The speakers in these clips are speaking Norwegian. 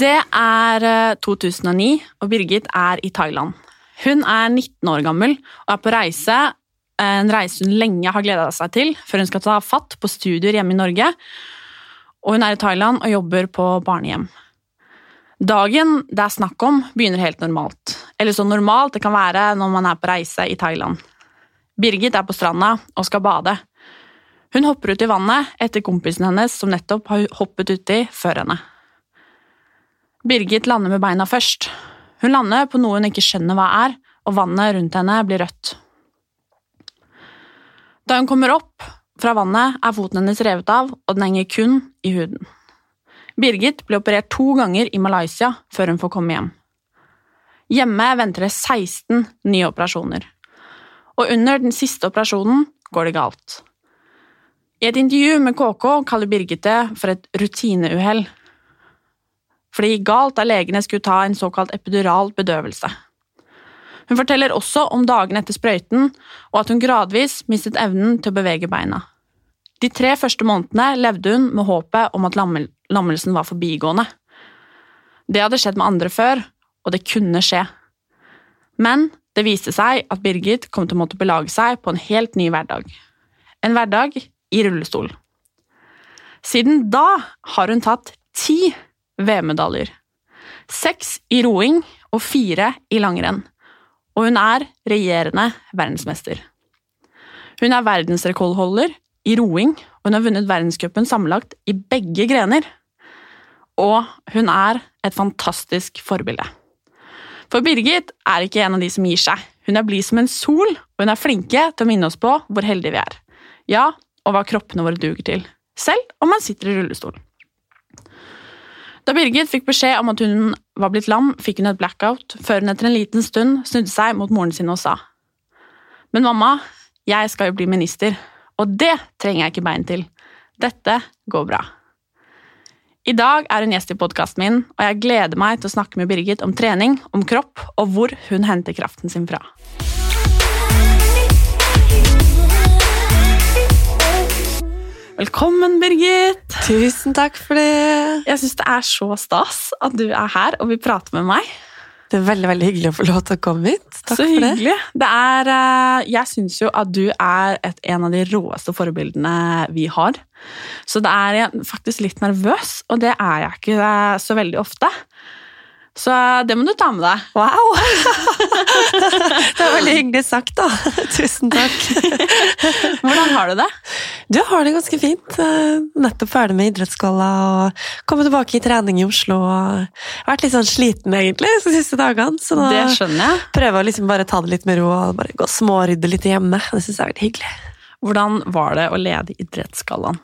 Det er eh, 2009, og Birgit er i Thailand. Hun er 19 år gammel og er på reise, en reise hun lenge har gleda seg til, før hun skal ta fatt på studier hjemme i Norge. Og hun er i Thailand og jobber på barnehjem. Dagen det er snakk om, begynner helt normalt. Eller så normalt det kan være når man er på reise i Thailand. Birgit er på stranda og skal bade. Hun hopper ut i vannet etter kompisen hennes som nettopp har hoppet uti før henne. Birgit lander med beina først. Hun lander på noe hun ikke skjønner hva er, og vannet rundt henne blir rødt. Da hun kommer opp fra vannet, er foten hennes revet av, og den henger kun i huden. Birgit ble operert to ganger i Malaysia før hun får komme hjem. Hjemme venter det 16 nye operasjoner, og under den siste operasjonen går det galt. I et intervju med KK kaller Birgit det for et rutineuhell for det gikk galt da legene skulle ta en såkalt epidural bedøvelse. Hun forteller også om dagene etter sprøyten, og at hun gradvis mistet evnen til å bevege beina. De tre første månedene levde hun med håpet om at lammelsen var forbigående. Det hadde skjedd med andre før, og det kunne skje. Men det viste seg at Birgit kom til å måtte belage seg på en helt ny hverdag. En hverdag i rullestol. Siden da har hun tatt ti VM-medaljer. Seks i roing og fire i langrenn. Og hun er regjerende verdensmester. Hun er verdensrekordholder i roing, og hun har vunnet verdenscupen sammenlagt i begge grener. Og hun er et fantastisk forbilde. For Birgit er ikke en av de som gir seg. Hun er blid som en sol, og hun er flinke til å minne oss på hvor heldige vi er. Ja, og hva kroppene våre duger til. Selv om man sitter i rullestol. Da Birgit fikk beskjed om at hun var blitt lam, fikk hun et blackout, før hun etter en liten stund snudde seg mot moren sin og sa Men mamma, jeg skal jo bli minister, og det trenger jeg ikke bein til. Dette går bra. I dag er hun gjest i podkasten min, og jeg gleder meg til å snakke med Birgit om trening, om kropp og hvor hun henter kraften sin fra. Velkommen, Birgit! Tusen takk for det. Jeg syns det er så stas at du er her og vil prate med meg. Det er veldig veldig hyggelig å få lov til å komme hit. Takk så for hyggelig. Det er, eh, jeg syns jo at du er et, en av de råeste forbildene vi har. Så det er jeg faktisk litt nervøs, og det er jeg ikke eh, så veldig ofte. Så det må du ta med deg. Wow! det er veldig hyggelig sagt, da. Tusen takk. Hvordan har du det? Du har det ganske fint. Eh, Nettopp ferdig med idrettsgalla og kommet tilbake i trening i Oslo. og Vært litt sånn sliten egentlig de siste dagene. Så da Det skjønner jeg. prøver jeg liksom bare ta det litt med ro og bare gå og smårydde litt hjemme. Det syns jeg er veldig hyggelig. Hvordan var det å lede Idrettsgallaen?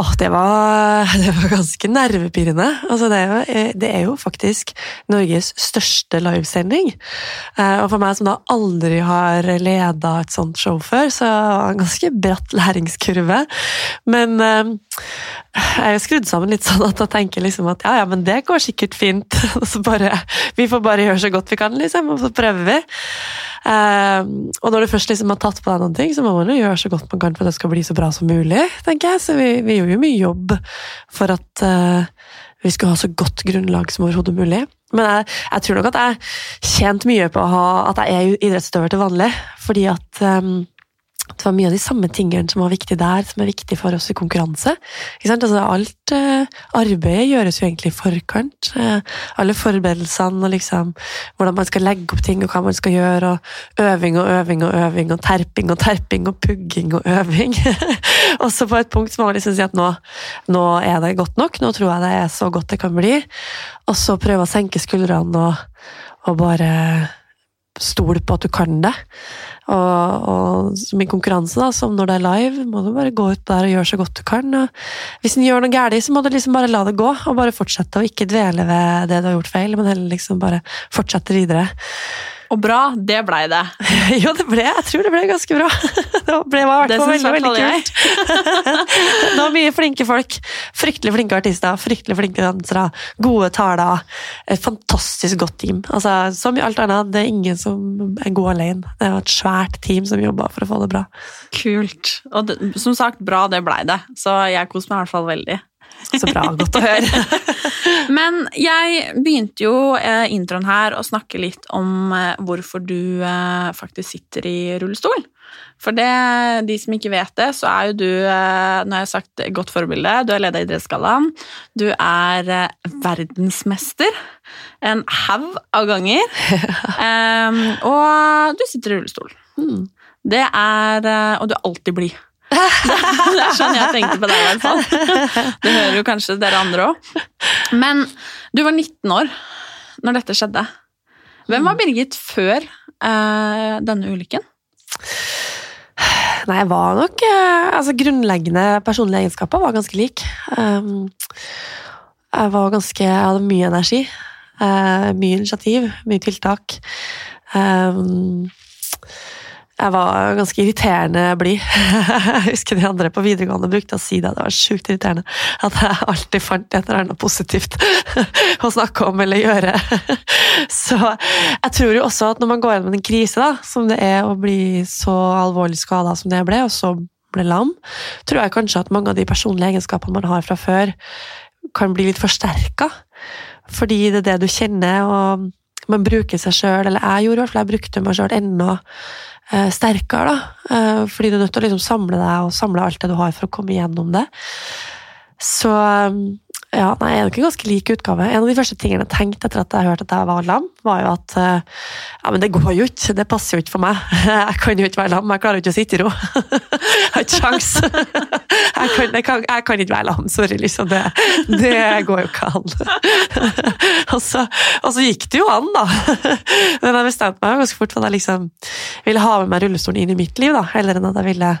Åh, det var, det var ganske nervepirrende. Altså, det, er jo, det er jo faktisk Norges største livesending. Eh, Og for meg som da aldri har leda et sånt show før, så var det en ganske bratt læringskurve. Men eh, jeg er jo skrudd sammen litt sånn at jeg tenker liksom at ja, ja, men det går sikkert fint. Bare, vi får bare gjøre så godt vi kan, liksom, og så prøver vi. Eh, og når du først liksom har tatt på deg noen ting, så må man jo gjøre så godt man kan for at det skal bli så bra som mulig, tenker jeg. Så vi, vi gjorde jo mye jobb for at eh, vi skulle ha så godt grunnlag som overhodet mulig. Men jeg, jeg, tror nok at jeg tjente mye på å ha, at jeg er idrettsutøver til vanlig. Fordi at um, det var mye av de samme tingene som var viktig der, som er viktig for oss i konkurranse. Altså, alt eh, arbeidet gjøres jo egentlig i forkant. Eh, alle forberedelsene og liksom, hvordan man skal legge opp ting og hva man skal gjøre. og Øving og øving og øving og terping og terping og pugging og øving. og så på et punkt må man liksom si at nå, nå, er det godt nok. Nå tror jeg det er så godt det kan bli. Og så prøve å senke skuldrene og, og bare stole på at du kan det. Og, og som i konkurranse, da, som når det er live, må du bare gå ut der og gjøre så godt du kan. Og hvis en gjør noe galt, så må du liksom bare la det gå, og bare fortsette, å ikke dvele ved det du har gjort feil, men heller liksom bare fortsette videre. Og bra, det blei det. jo, det ble, jeg tror det ble ganske bra. Det ble i hvert fall veldig, veldig kult. det var mye flinke folk. Fryktelig flinke artister, fryktelig flinke dansere, gode taler. Et fantastisk godt team. Altså, som i alt annet, det er ingen som er god alene. Det var et svært team som jobba for å få det bra. Kult. Og det, som sagt, bra det blei det. Så jeg koser meg i hvert fall veldig. Så bra. Godt å høre. Men jeg begynte jo eh, introen her å snakke litt om eh, hvorfor du eh, faktisk sitter i rullestol. For det, de som ikke vet det, så er jo du, nå har jeg sagt godt forbilde, du er leder i Idrettsgallaen. Du er verdensmester en haug av ganger. um, og du sitter i rullestol. Mm. Det er Og du er alltid blid. det er sånn jeg tenkte på deg, i hvert fall. Det hører jo kanskje dere andre òg. Men du var 19 år når dette skjedde. Hvem var Birgit før eh, denne ulykken? Nei, jeg var nok eh, Altså, grunnleggende personlige egenskaper var ganske lik. Um, jeg var ganske Jeg hadde mye energi. Uh, mye initiativ, mye tiltak. Um, jeg var ganske irriterende blid. Jeg husker de andre på videregående brukte å si det. Det var sjukt irriterende at jeg alltid fant et eller annet positivt å snakke om eller gjøre. Så jeg tror jo også at når man går gjennom en krise, da, som det er å bli så alvorlig skada som det ble, og så ble lam, tror jeg kanskje at mange av de personlige egenskapene man har fra før, kan bli litt forsterka. Fordi det er det du kjenner, og man bruker seg sjøl, eller jeg gjorde i hvert fall, jeg brukte meg sjøl ennå sterkere, da. Eh, fordi du er nødt til å liksom samle deg og samle alt det du har for å komme igjennom det. Så ja, nei, jeg er nok en ganske lik utgave. En av de første tingene jeg tenkte etter at jeg hørte at jeg var lam, var jo at eh, ja, men det går jo ikke, det passer jo ikke for meg. Jeg kan jo ikke være lam, jeg klarer jo ikke å sitte i ro. Sjans. Jeg kan, jeg, kan, jeg kan, ikke være lam, sorry, liksom. Det, det går jo ikke an. Og så, og så, gikk det jo an, da. Men jeg bestemte meg ganske fort for at jeg liksom ville ha med meg rullestolen inn i mitt liv, da, heller enn at jeg ville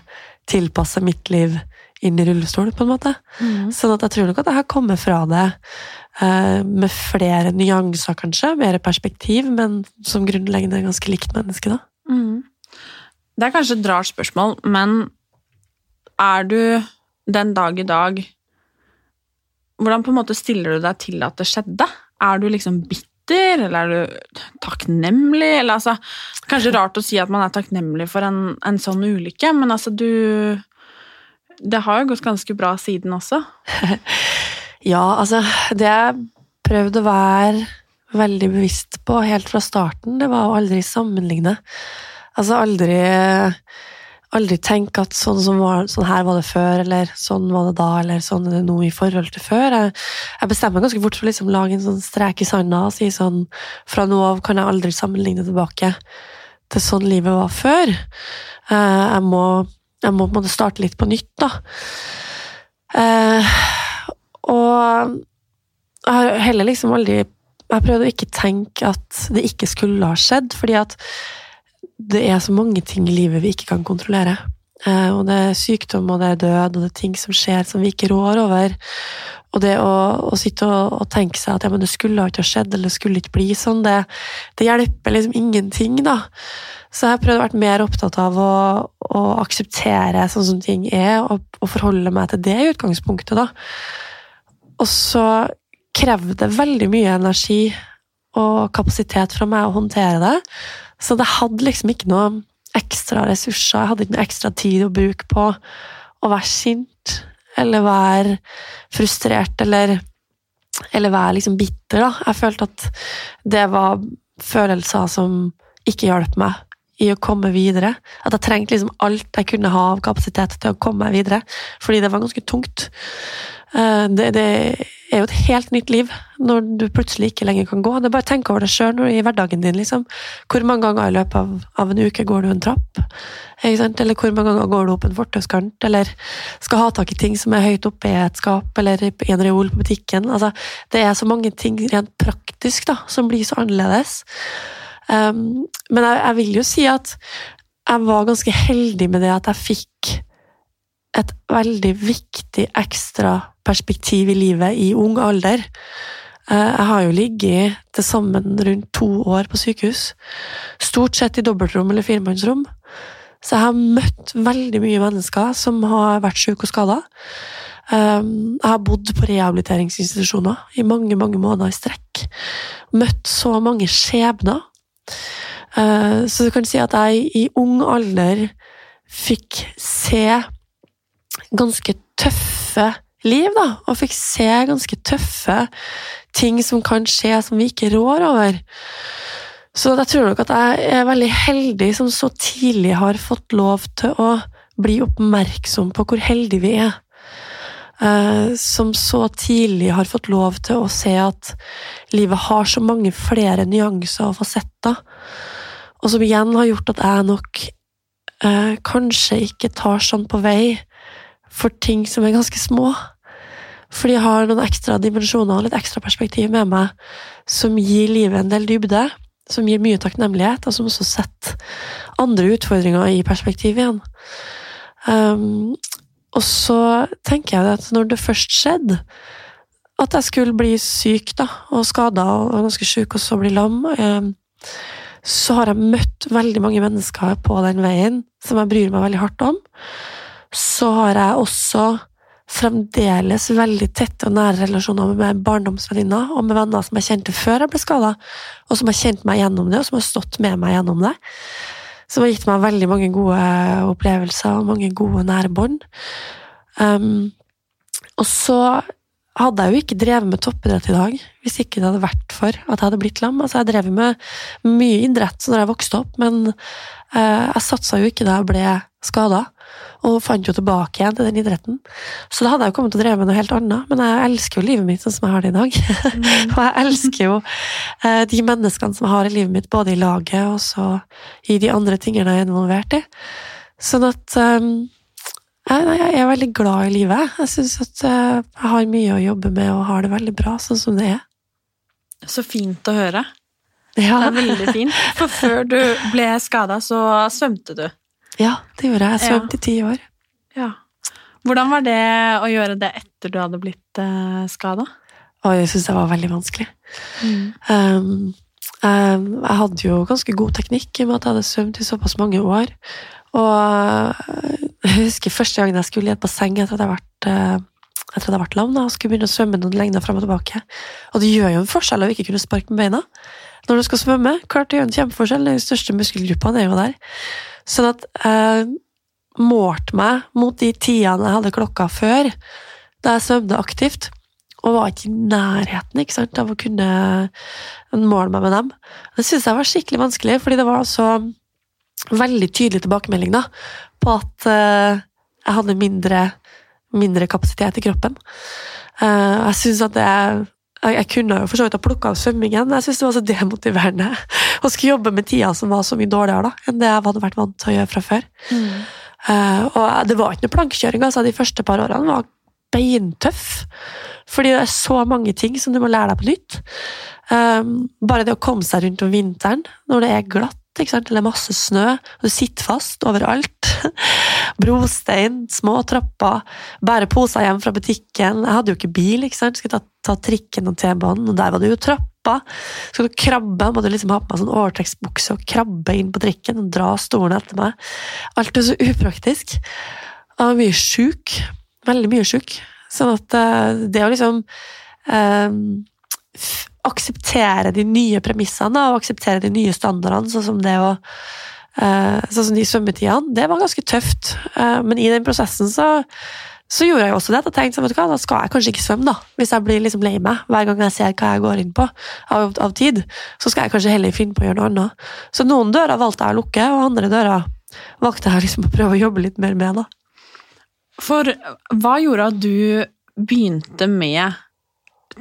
tilpasse mitt liv inn i rullestolen, på en måte. Mm. Sånn at jeg tror nok at jeg har kommet fra det uh, med flere nyanser, kanskje, mer perspektiv, men som grunnleggende ganske likt menneske, da. Mm. Det er kanskje et rart spørsmål, men er du den dag i dag Hvordan på en måte stiller du deg til at det skjedde? Er du liksom bitter, eller er du takknemlig? Eller altså, kanskje rart å si at man er takknemlig for en, en sånn ulykke, men altså, du det har jo gått ganske bra siden også? ja, altså Det jeg prøvde å være veldig bevisst på helt fra starten, det var å aldri sammenligne. Altså aldri aldri tenke at sånn, var, sånn, her var det før, eller sånn var det da, eller sånn er det nå i forhold til før. Jeg, jeg bestemmer meg ganske fort for å liksom lage en sånn strek i sanda og si sånn Fra nå av kan jeg aldri sammenligne tilbake til sånn livet var før. Eh, jeg må jeg må på en måte starte litt på nytt, da. Eh, og jeg har heller liksom aldri Jeg prøvde å ikke tenke at det ikke skulle ha skjedd, fordi at det er så mange ting i livet vi ikke kan kontrollere. Eh, og det er sykdom, og det er død, og det er ting som skjer som vi ikke rår over. Og det å, å sitte og, og, tenke seg at ja, det skulle ikke ha skjedd, eller det skulle ikke bli sånn, det, det hjelper liksom ingenting, da. Så jeg har prøvd å være mer opptatt av å, å akseptere sånn som ting er, og, og, forholde meg til det i utgangspunktet, da. Og så krever det veldig mye energi og kapasitet fra meg å håndtere det. Så det hadde liksom ikke noe ekstra ressurser, jeg hadde ikke noe ekstra tid å bruke på å være sint eller være frustrert eller eller være liksom bitter, da. Jeg følte at det var følelser som ikke hjalp meg i å komme videre. At jeg trengte liksom alt jeg kunne ha av kapasitet til å komme meg videre, fordi det var ganske tungt. Eh, det, det er jo et helt nytt liv når du plutselig ikke lenger kan gå. Det er bare Tenk over det sjøl i hverdagen din. liksom. Hvor mange ganger i løpet av, av en uke går du en trapp? Eller hvor mange ganger går du opp en fortauskant? Eller skal ha tak i ting som er høyt oppe i et skap eller i en reol på butikken? Altså, det er så mange ting rent praktisk da, som blir så annerledes. Um, men jeg, jeg, vil jo si at jeg var ganske heldig med det at jeg fikk et veldig viktig ekstra perspektiv i livet i ung alder. Uh, jeg har jo ligget til sammen rundt to år på sykehus. Stort sett i dobbeltrom eller firemannsrom. Så jeg har møtt veldig mye mennesker som har vært syke og skada. Um, jeg har bodd på rehabiliteringsinstitusjoner i mange mange måneder i strekk. Møtt så mange skjebner Eh, så du kan si at jeg i ung alder fikk se ganske tøffe liv, da. Og fikk se ganske tøffe ting som kan skje som vi ikke rår over. Så jeg tror nok at jeg er veldig heldig som så tidlig har fått lov til å bli oppmerksom på hvor heldige vi er. Eh, som så tidlig har fått lov til å se at livet har så mange flere nyanser og fasetter, og som igjen har gjort at jeg nok eh, kanskje ikke tar sånn på vei for ting som er ganske små. Fordi jeg har noen ekstra dimensjoner og litt ekstra perspektiv med meg som gir livet en del dybde, som gir mye takknemlighet, og som også setter andre utfordringer i perspektiv igjen. Um, og så tenker jeg at når det først skjedde, at jeg skulle bli syk da, og skada og ganske syk, og så bli lam, eh, så har jeg møtt veldig mange mennesker på den veien som jeg bryr meg veldig hardt om. Så har jeg også fremdeles veldig tette og nære relasjoner med barndomsvenninner og med venner som jeg kjente før jeg ble skada, og som har kjent meg gjennom det, og som har stått med meg gjennom det som har gitt meg veldig mange gode opplevelser og mange gode nære bånd. Um, og så hadde jeg jo ikke drevet med toppidrett i dag hvis ikke det hadde vært for at jeg hadde blitt lam. Altså, jeg drev med mye idrett når jeg vokste opp, men uh, jeg satsa jo ikke da jeg ble skada og fant jo tilbake igjen til den idretten. Så da hadde jeg jo kommet til å dreve med noe helt annet, men jeg elsker jo livet mitt sånn som jeg har det i dag. Mm. og jeg elsker jo eh, de menneskene som jeg har i livet mitt, både i laget og så i de andre tingene jeg er involvert i. Sånn at um, jeg, er veldig glad i livet. Jeg syns at uh, jeg har mye å jobbe med og har det veldig bra sånn som det er. Så fint å høre. Ja. Det er veldig fint. For før du ble skada, så svømte du. Ja, det gjorde jeg. Jeg svømte i ti år. Ja. Hvordan var det å gjøre det etter du hadde blitt uh, skada? jeg syns det var veldig vanskelig. Mm. Um, um, jeg hadde jo ganske god teknikk i og med at jeg hadde svømt i såpass mange år. Og eh, jeg husker første gangen jeg skulle i et basseng etter at jeg hadde vært uh, jeg lam og skulle begynne å svømme noen lengder fram og tilbake. Og det gjør jo en forskjell å ikke kunne sparke med beina når du skal svømme. Klart det gjør en kjempeforskjell. de største muskelgruppene er jo der. Sånn at jeg målte meg mot de tidene jeg hadde klokka før, da jeg svømte aktivt, og var ikke i nærheten ikke sant, av å kunne måle meg med dem. Det syntes jeg var skikkelig vanskelig, fordi det var så veldig tydelig tilbakemelding da, på at uh, jeg hadde mindre, mindre, kapasitet i kroppen. Uh, jeg synes at det jeg, jeg, kunne jo for så vidt ha plukka av svømmingen, men jeg syntes det var så demotiverende å skulle jobbe med tida som var så mye dårligere da, enn det jeg hadde vært vant til å gjøre fra før. Mm. Uh, og det var ikke noe plankekjøring. altså De første par årene var beintøff. Fordi det er så mange ting som du må lære deg på nytt. Um, bare det å komme seg rundt om vinteren når det er glatt eller masse snø, og du sitter fast overalt. Brostein, små trapper, bære poser hjem fra butikken. Jeg hadde jo ikke bil, ikke sant? skulle ta, ta trikken og T-banen, og der var det jo trappa. Skal du krabbe, må du liksom ha på meg sånn overtrekksbukse og krabbe inn på trikken og dra stolen etter meg. Alt er så upraktisk. Jeg var mye sjuk. Veldig mye sjuk. Sånn at eh, det å liksom um, akseptere de nye premissene og akseptere de nye standardene, sånn som det å uh, Sånn som de svømmetidene. Det var ganske tøft, uh, men i den prosessen så så gjorde jeg også det. og tenkte, vet du hva, Da skal jeg kanskje ikke svømme, da. Hvis jeg blir liksom lei meg hver gang jeg ser hva jeg går inn på av, av tid. Så skal jeg kanskje heller finne på å gjøre noe annet. Så noen dører valgte jeg å lukke, og andre dører valgte jeg liksom å prøve å jobbe litt mer med. da. For hva gjorde at du begynte med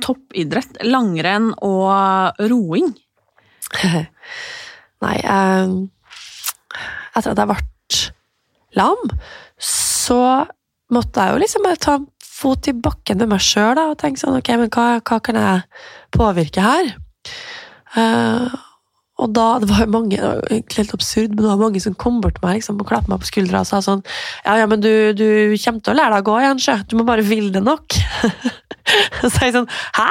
toppidrett, langrenn og roing? Nei, eh, etter at jeg ble lam, så måtte jeg jo liksom bare ta fot i bakken med meg sjøl og tenke sånn Ok, men hva, hva kan jeg påvirke her? Eh, og da, Det var jo mange, det var egentlig helt absurd, men det var mange som kom bort til meg liksom, og klappet meg på skuldra og sa sånn Ja, ja, men du, du kommer til å lære deg å gå igjen, sjø. Du må bare ville det nok. Så jeg sånn Hæ?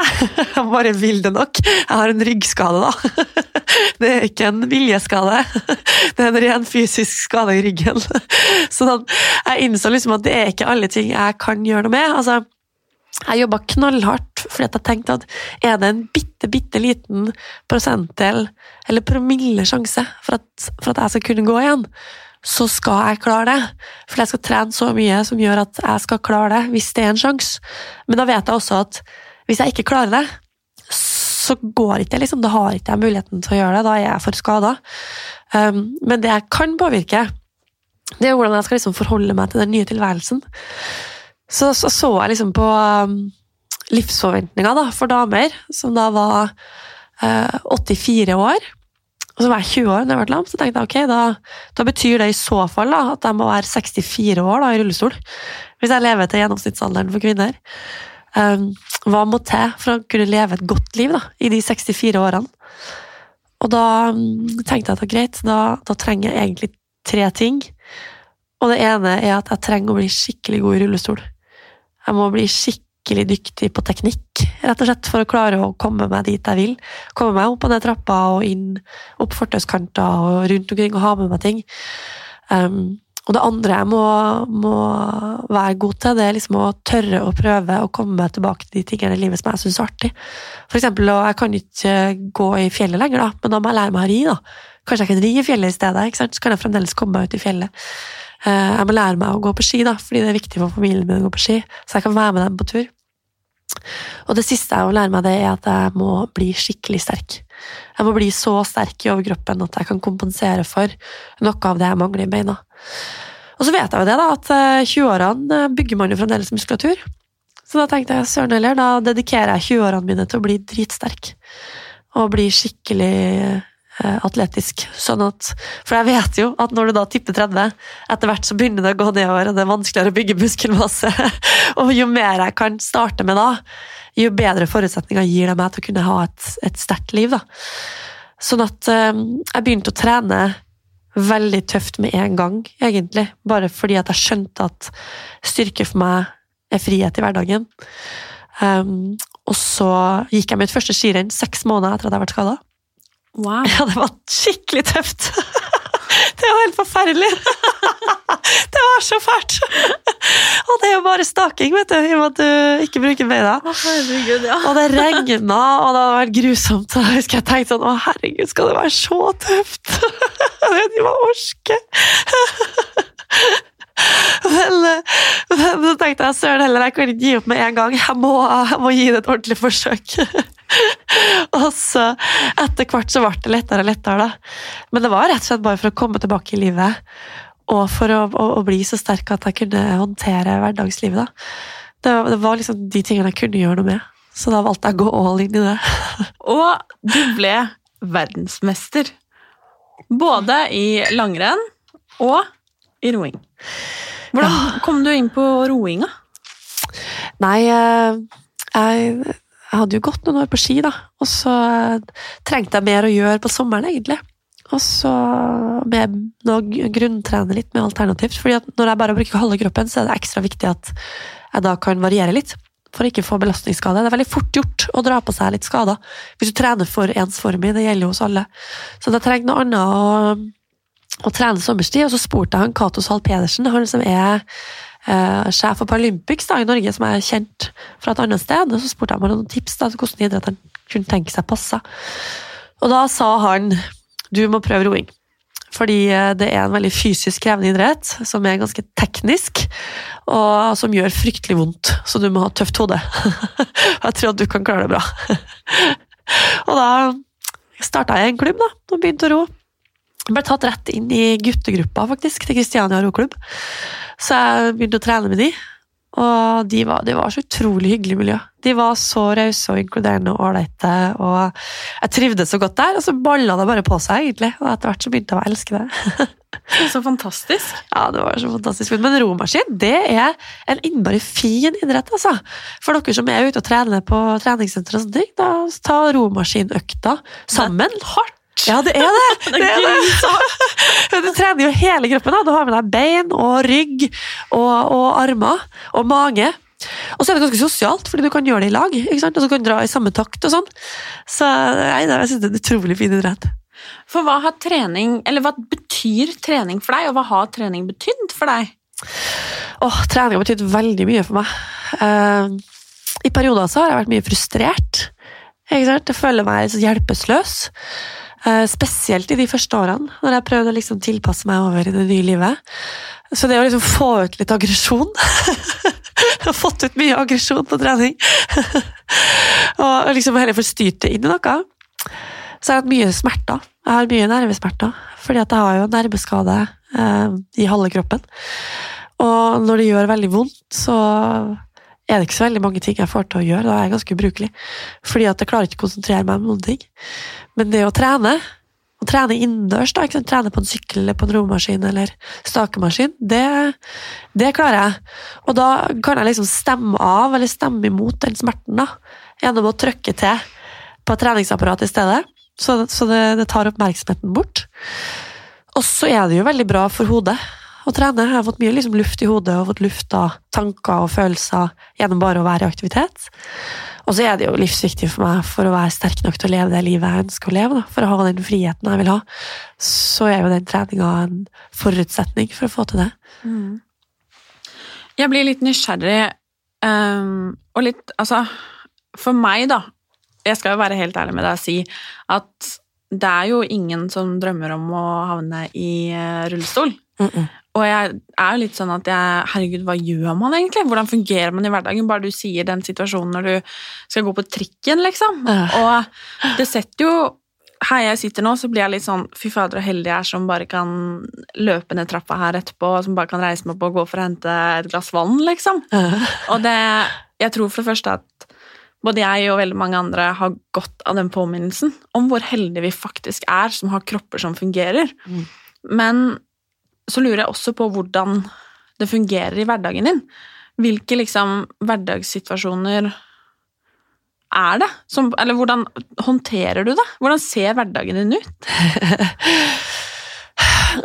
Jeg bare vil det nok? Jeg har en ryggskade, da. Det er ikke en viljeskade. Det er en ren fysisk skade i ryggen. Så sånn, jeg innså liksom at det er ikke alle ting jeg kan gjøre noe med. Altså, jeg jobba knallhardt fordi jeg tenkte at er det en bitte, bitte liten prosentdel eller promille sjanse for at, for at jeg skal kunne gå igjen, så skal jeg klare det. For jeg skal trene så mye som gjør at jeg skal klare det, hvis det er en sjanse. Men da vet jeg også at hvis jeg ikke klarer det, så går ikke det. Liksom. Da har ikke jeg muligheten til å gjøre det. Da er jeg for skada. Um, men det jeg kan påvirke, det er hvordan jeg skal liksom forholde meg til den nye tilværelsen. Så så, så jeg liksom på um, livsforventninga da, for damer, som da var uh, 84 år. Og så var jeg 20 år da jeg ble lam, så tenkte jeg ok, da, da, betyr det i så fall da, at jeg må være 64 år da, i rullestol. Hvis jeg lever til gjennomsnittsalderen for kvinner. Um, hva må til for å kunne leve et godt liv da, i de 64 årene? Og da um, tenkte jeg at greit, da, da trenger jeg egentlig tre ting. Og det ene er at jeg trenger å bli skikkelig god i rullestol. Jeg må bli skikkelig dyktig på teknikk, rett og slett, for å klare å komme meg dit jeg vil. Komme meg opp på den trappa og inn, opp fortauskanter og rundt omkring og ha med meg ting. Um, og det andre jeg må, må, være god til, det er liksom å tørre å prøve å komme meg tilbake til de tingene i livet som jeg syns er artig. For eksempel, jeg kan ikke gå i fjellet lenger, da, men da må jeg lære meg å ri. da. Kanskje jeg kan ri i fjellet i stedet, ikke sant? så kan jeg fremdeles komme meg ut i fjellet. Eh, jeg må lære meg å gå på ski, da, fordi det er viktig for familien min å gå på ski, så jeg kan være med dem på tur. Og det siste jeg må lære meg, det er at jeg må bli skikkelig sterk. Jeg må bli så sterk i overkroppen at jeg kan kompensere for noe av det jeg mangler i beina. Og så vet jeg jo det, da, at 20-årene bygger man jo fremdeles muskulatur. Så da tenkte jeg søren heller, da dedikerer jeg 20-årene mine til å bli dritsterk. Og bli skikkelig eh, atletisk. Sånn at, for jeg vet jo at når du da tipper 30, etter hvert så begynner det å gå nedover, og det er vanskeligere å bygge muskelmasse. og jo mer jeg kan starte med da, jo bedre forutsetninger gir det meg til å kunne ha et, et sterkt liv. da. Sånn at eh, jeg begynte å trene veldig tøft med en gang, egentlig. Bare fordi at jeg skjønte at styrke for meg er frihet i hverdagen. Um, og så gikk jeg mitt første skirenn seks måneder etter at jeg ble skada. Wow. Ja, det var skikkelig tøft. Det var helt forferdelig! Det var så fælt! Og det er jo bare staking, vet du, i og med at du ikke bruker beina. Herregud, ja. Og det regna, og det hadde vært grusomt. Og jeg husker jeg tenkte sånn Å, herregud, skal det være så tøft? hva jeg orker. Men, men så tenkte jeg søren heller, jeg kan ikke gi opp med en gang. Jeg må, jeg må gi det et ordentlig forsøk. og så etter hvert så ble det lettere og lettere, da. Men det var rett og slett bare for å komme tilbake i livet. Og for å, å, å bli så sterk at jeg kunne håndtere hverdagslivet, da. Det, det, var liksom de tingene jeg kunne gjøre noe med. Så da valgte jeg å gå all in i det. og du ble verdensmester. Både i langrenn og i roing. Hvordan kom du inn på roinga? Nei, jeg, jeg hadde jo gått noen år på ski, da. Og så trengte jeg mer å gjøre på sommeren, egentlig. Og så med nå grunntrene litt med alternativt. fordi at når jeg bare bruker halve kroppen, så er det ekstra viktig at jeg da kan variere litt. For å ikke få belastningsskade. Det er veldig fort gjort å dra på seg litt skader hvis du trener for ensformig. Det gjelder jo hos alle. Så jeg trengte noe annet å å trene sommerstid, og så spurte jeg han Cato Sahl Pedersen, han som er eh, sjef for Paralympics da, i Norge, som er kjent fra et annet sted, så spurte jeg om noen tips da, til hvordan idrett han kunne tenke seg passa. Og da sa han du må prøve roing. fordi eh, det er en veldig fysisk krevende idrett, som er ganske teknisk, og som gjør fryktelig vondt, så du må ha tøft hode. jeg tror at du kan klare det bra. og da starta jeg en klubb, da, og begynte å ro. Jeg ble tatt rett inn i guttegruppa, faktisk, til Kristiania roklubb. Så jeg begynte å trene med de, og de var, det var så utrolig hyggelig miljø. De var så rause og inkluderende og ålreite, og jeg trivdes så godt der. Og så balla det bare på seg, egentlig, og etter hvert så begynte jeg å elske det. Så fantastisk. Ja, det var så fantastisk. Men romaskin det er en innmari fin idrett, altså. For dere som er ute og trener på treningssenter og sånne ting, da ta romaskinøkta sammen. Hardt! Ja, det er det! det, er det. Du trener jo hele kroppen. da. Du har med deg bein og rygg og, og armer og mage. Og så er det ganske sosialt, fordi du kan gjøre det i lag. ikke sant? Og så kan du dra i samme takt og sånn. Så nei, jeg synes det er en utrolig fin idrett. For hva har trening, eller hva betyr trening for deg, og hva har trening betydd for deg? Åh, trening har betydd veldig mye for meg. Uh, I perioder så har jeg vært mye frustrert. Ikke sant? Jeg føler meg så hjelpeløs. Uh, spesielt i de første årene, når jeg prøvde å liksom tilpasse meg over i det nye livet. Så det å liksom få ut litt aggresjon Jeg har fått ut mye aggresjon på trening. og liksom heller få styrt det inn i noe så jeg har hatt mye smerter. Jeg har mye nervesmerter, fordi at jeg har jo nerveskade eh, i halve kroppen. Og når det gjør veldig vondt, så er det ikke så veldig mange ting jeg får til å gjøre. Da er jeg ganske ubrukelig. Fordi at jeg klarer ikke å konsentrere meg om noen ting. Men det å trene, å trene innendørs, da, trene på en sykkel eller på en romaskin eller stakemaskin, det, det, klarer jeg. Og da kan jeg liksom stemme av eller stemme imot den smerten da, gjennom å trykke til på treningsapparatet i stedet. Så, så det, det, tar oppmerksomheten bort. Og så er det jo veldig bra for hodet å trene. Jeg har fått mye liksom, luft i hodet og fått lufta tanker og følelser gjennom bare å være i aktivitet. Og så er det jo livsviktig for meg for å være sterk nok til å leve det livet jeg ønsker å leve. Da. For å ha den friheten jeg vil ha, så er jo den treninga en forutsetning for å få til det. Mm. Jeg blir litt nysgjerrig, um, og litt Altså, for meg, da, jeg skal jo være helt ærlig med deg og si at det er jo ingen som drømmer om å havne i eh, rullestol. Mm -mm. Og jeg er jo litt sånn at jeg Herregud, hva gjør man egentlig? Hvordan fungerer man i hverdagen? Bare du sier den situasjonen når du skal gå på trikken, liksom. Uh. Og det setter jo her jeg sitter nå, så blir jeg litt sånn Fy fader, så heldig jeg er som bare kan løpe ned trappa her etterpå, som bare kan reise meg opp og gå for å hente et glass vann, liksom. Uh. Og det Jeg tror for det første at både jeg og veldig mange andre har godt av den påminnelsen om hvor heldige vi faktisk er som har kropper som fungerer. Mm. Men så lurer jeg også på hvordan det fungerer i hverdagen din. Hvilke liksom hverdagssituasjoner er det? Som, eller hvordan håndterer du det? Hvordan ser hverdagen din ut?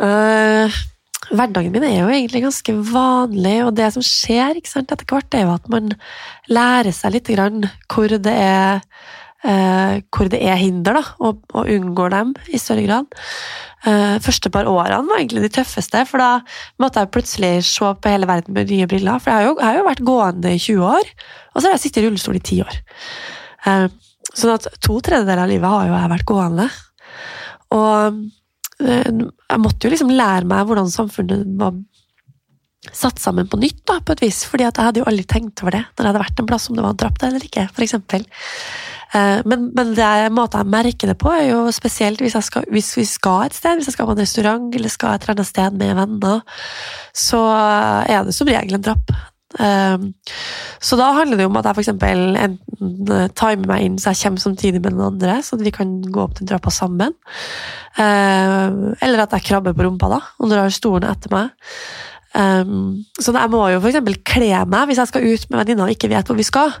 uh, Hverdagen min er jo egentlig ganske vanlig, og det som skjer sant, etter hvert, er jo at man lærer seg litt grann hvor det er, eh, hvor det er hinder, da, og, og, unngår dem i større grad. Eh, første par årene var egentlig de tøffeste, for da måtte jeg plutselig se på hele verden med nye briller. For jeg har jo, jeg har jo vært gående i 20 år, og så har jeg sittet i rullestol i 10 år. Eh, sånn at to tredjedeler av livet har jo jeg vært gående. Og Eh, jeg måtte jo liksom lære meg hvordan samfunnet var satt sammen på nytt, da, på et vis. fordi jeg hadde jo aldri tenkt over det når jeg hadde vært en plass, om det var drapt eller ikke, f.eks. Eh, men, men det måten jeg merker det på, er jo spesielt hvis, skal, hvis, vi skal et sted, hvis jeg skal på en restaurant eller skal et eller annet sted med venner, så er det som regel en drapp. Um, så da handler det om at jeg f.eks. enten eh, timer meg inn så jeg kommer samtidig med den andre, så vi kan gå opp den trappa sammen. Eller at jeg krabber på rumpa da, og drar stolen etter meg. Um, så jeg må jo f.eks. kle meg hvis jeg skal ut med venninner og ikke vet hvor vi skal.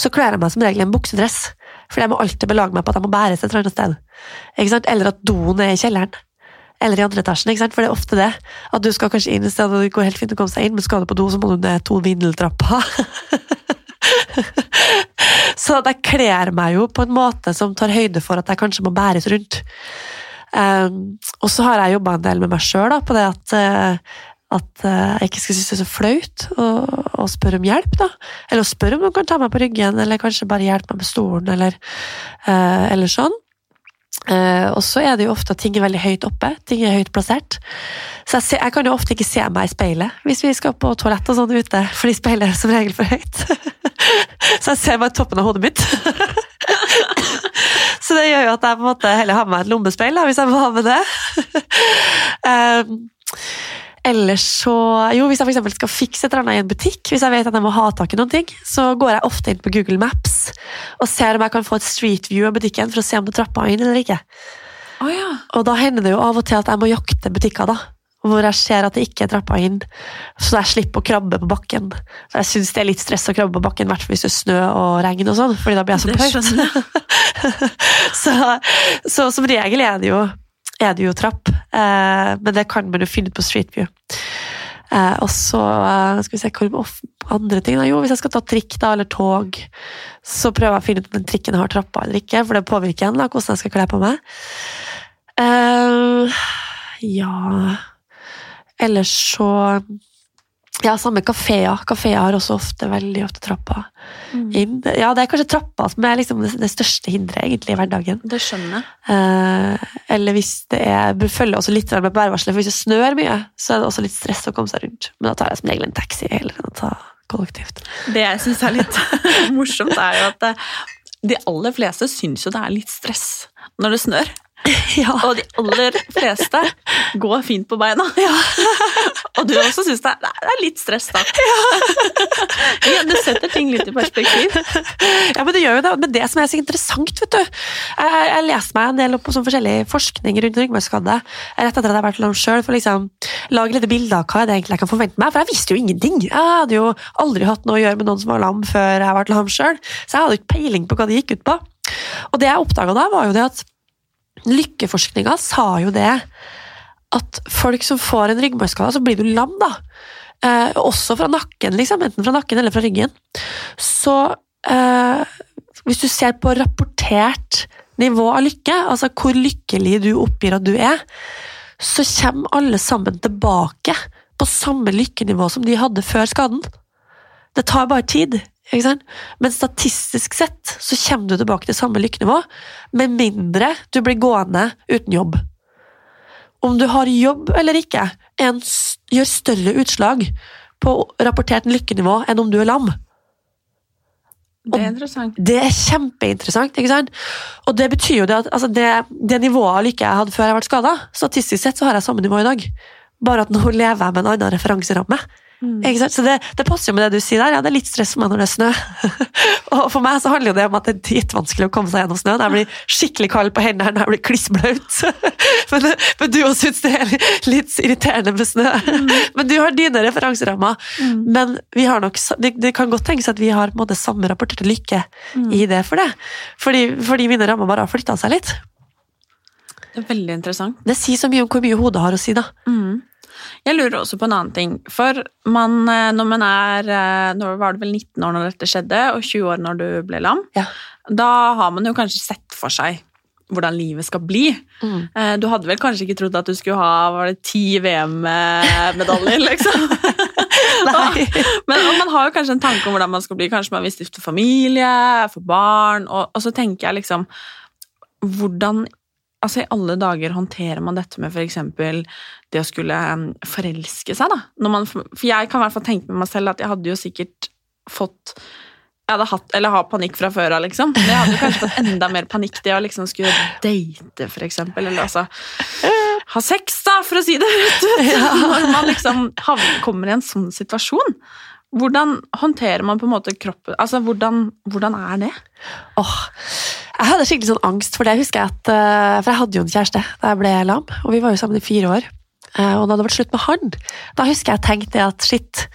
Så kler jeg meg som regel i en buksedress, for jeg må alltid belage meg på at jeg må bæres et eller annet sted. Eller at doen er i kjelleren eller i andre etasjen. For det er ofte det. At du skal kanskje inn et sted, og det går helt fint å komme seg inn, men skal du på do, så må du ned to vindeltrapper. så jeg kler meg jo på en måte som tar høyde for at jeg kanskje må bæres rundt. Um, og så har jeg jobba en del med meg sjøl på det at, uh, at uh, jeg ikke skal synes det er så flaut å, spørre om hjelp. da. Eller å spørre om noen kan ta meg på ryggen, eller kanskje bare hjelpe meg med stolen, eller, uh, eller sånn. Eh, og så er det jo ofte at ting er veldig høyt oppe, ting er høyt plassert. Så jeg, ser, jeg kan jo ofte ikke se meg i speilet hvis vi skal på toalett og sånn ute, fordi speilet er som regel for høyt. så jeg ser bare toppen av hodet mitt. så det gjør jo at jeg på en måte heller har med meg et lommespeil, da, hvis jeg må ha med det. um, Ellers så Jo, hvis jeg eksempel skal fikse et eller annet i en butikk, hvis jeg vet at jeg må ha tak i noen ting, så går jeg ofte inn på Google Maps og ser om jeg kan få et street view av butikken for å se om det er trapper inn eller ikke. Oh, ja. Og da hender det jo av og til at jeg må jakte butikker, da. Hvor jeg ser at det ikke er trapper inn, så jeg slipper å krabbe på bakken. For Jeg syns det er litt stress å krabbe på bakken, i hvert fall hvis det er snø og regn og sånn, fordi da blir jeg så Det så, så som regel er det jo, er det jo trapp, eh, men det kan man jo finne ut på Street View. Eh, og så eh, skal vi se of- andre ting da. Jo, hvis jeg skal ta trikk da, eller tog, så prøver jeg å finne ut om den trikken har trapper eller ikke, for det påvirker igjen da, hvordan jeg skal kle på meg. Ja Ellers så Ja, samme kafeer. Kafeer har også ofte veldig ofte trapper inn. Ja, det er kanskje trappa som er liksom det, det største hinderet egentlig i hverdagen. Det skjønner. Eh, eller hvis det er jeg følger også litt med bærvarselet, for hvis det snør mye, så er det også litt stress å komme seg rundt. Men da tar jeg som regel en taxi heller enn å ta kollektivt. Det jeg syns er litt morsomt, er jo at eh, de aller fleste syns jo det er litt stress når det snør. Ja. Og de aller fleste går fint på beina. Og du også syns det, er- det er litt stress, da. Ja, det setter ting litt i perspektiv. Ja, men det gjør jo det. Men det som er så interessant, vet du Jeg, leste meg en del på sånn forskjellig forskning rundt ryggmargskade rett etter at jeg har vært lam sjøl, for å liksom lage litt bilde av hva det egentlig jeg kan forvente meg. For jeg visste jo ingenting. Jeg hadde jo aldri hatt noe å gjøre med noen som var lam før jeg ble lam sjøl, så jeg hadde jo ikke peiling på hva det gikk ut på. Og det jeg oppdaga da, var jo det at lykkeforskninga sa jo det at folk som får en ryggmargskade, så blir du lam, da. Eh, også fra nakken, liksom, enten fra nakken eller fra ryggen. Så eh, hvis du ser på rapportert nivå av lykke, altså hvor lykkelig du oppgir at du er, så kommer alle sammen tilbake på samme lykkenivå som de hadde før skaden. Det tar bare tid. Men statistisk sett så kommer du tilbake til samme lykkenivå, med mindre du blir gående uten jobb. Om du har jobb eller ikke, en, gjør større utslag på rapportert lykkenivå enn om du er lam. Det er interessant. Det er kjempeinteressant. ikke sant? Og det betyr jo det at altså det, det nivået av lykke jeg hadde før jeg ble skada, statistisk sett så har jeg samme nivå i dag. Bare at nå lever jeg med en annen referanseramme. Sant? Så det, det passer jo med det du sier der. Ja, det er litt stress for meg når det er snø. og for meg så handler jo det om at det er dritvanskelig å komme seg gjennom snøen. Jeg blir skikkelig kald på hendene når jeg blir klissblaut. men, men du også syns det er litt irriterende med snø. men du har dine referanserammer. Men vi har nok, det, det kan godt tenkes at vi har på en måte samme rapporterte lykke i det for det. Fordi, fordi mine rammer bare har flytta seg litt. Det er veldig interessant. Det sier så mye om hvor mye hodet har å si, da. Mm. Jeg lurer også på en annen ting. For man, eh, når man er eh, Nå var det vel 19 år når dette skjedde, og 20 år når du ble lam. Ja. Da har man jo kanskje sett for seg hvordan livet skal bli. Mm. Eh, Du hadde vel kanskje ikke trodd at du skulle ha var det ti VM-medaljer, liksom? Nei. Men man har jo kanskje en tanke om hvordan man skal bli. Kanskje man vil stifte familie, få barn, og, og så tenker jeg liksom Hvordan altså i alle dager håndterer man dette med f.eks. det å skulle forelske seg? da? Man, for jeg kan i hvert fall tenke med meg selv at jeg hadde jo sikkert fått jeg hadde hatt, eller har panikk fra før av, liksom. Men jeg hadde kanskje fått enda mer panikk det å liksom skulle date, for eksempel. Eller altså ha sex, da, for å si det rett ut. Når man liksom kommer i en sånn situasjon. Hvordan håndterer man på en måte kroppen Altså, hvordan, hvordan er det? Åh, jeg hadde skikkelig sånn angst for det. jeg at, eh, For jeg hadde jo en kjæreste da jeg ble lam, og vi var jo sammen i fire år. Eh, Og da det ble slutt med han, da husker jeg tenkte at shit,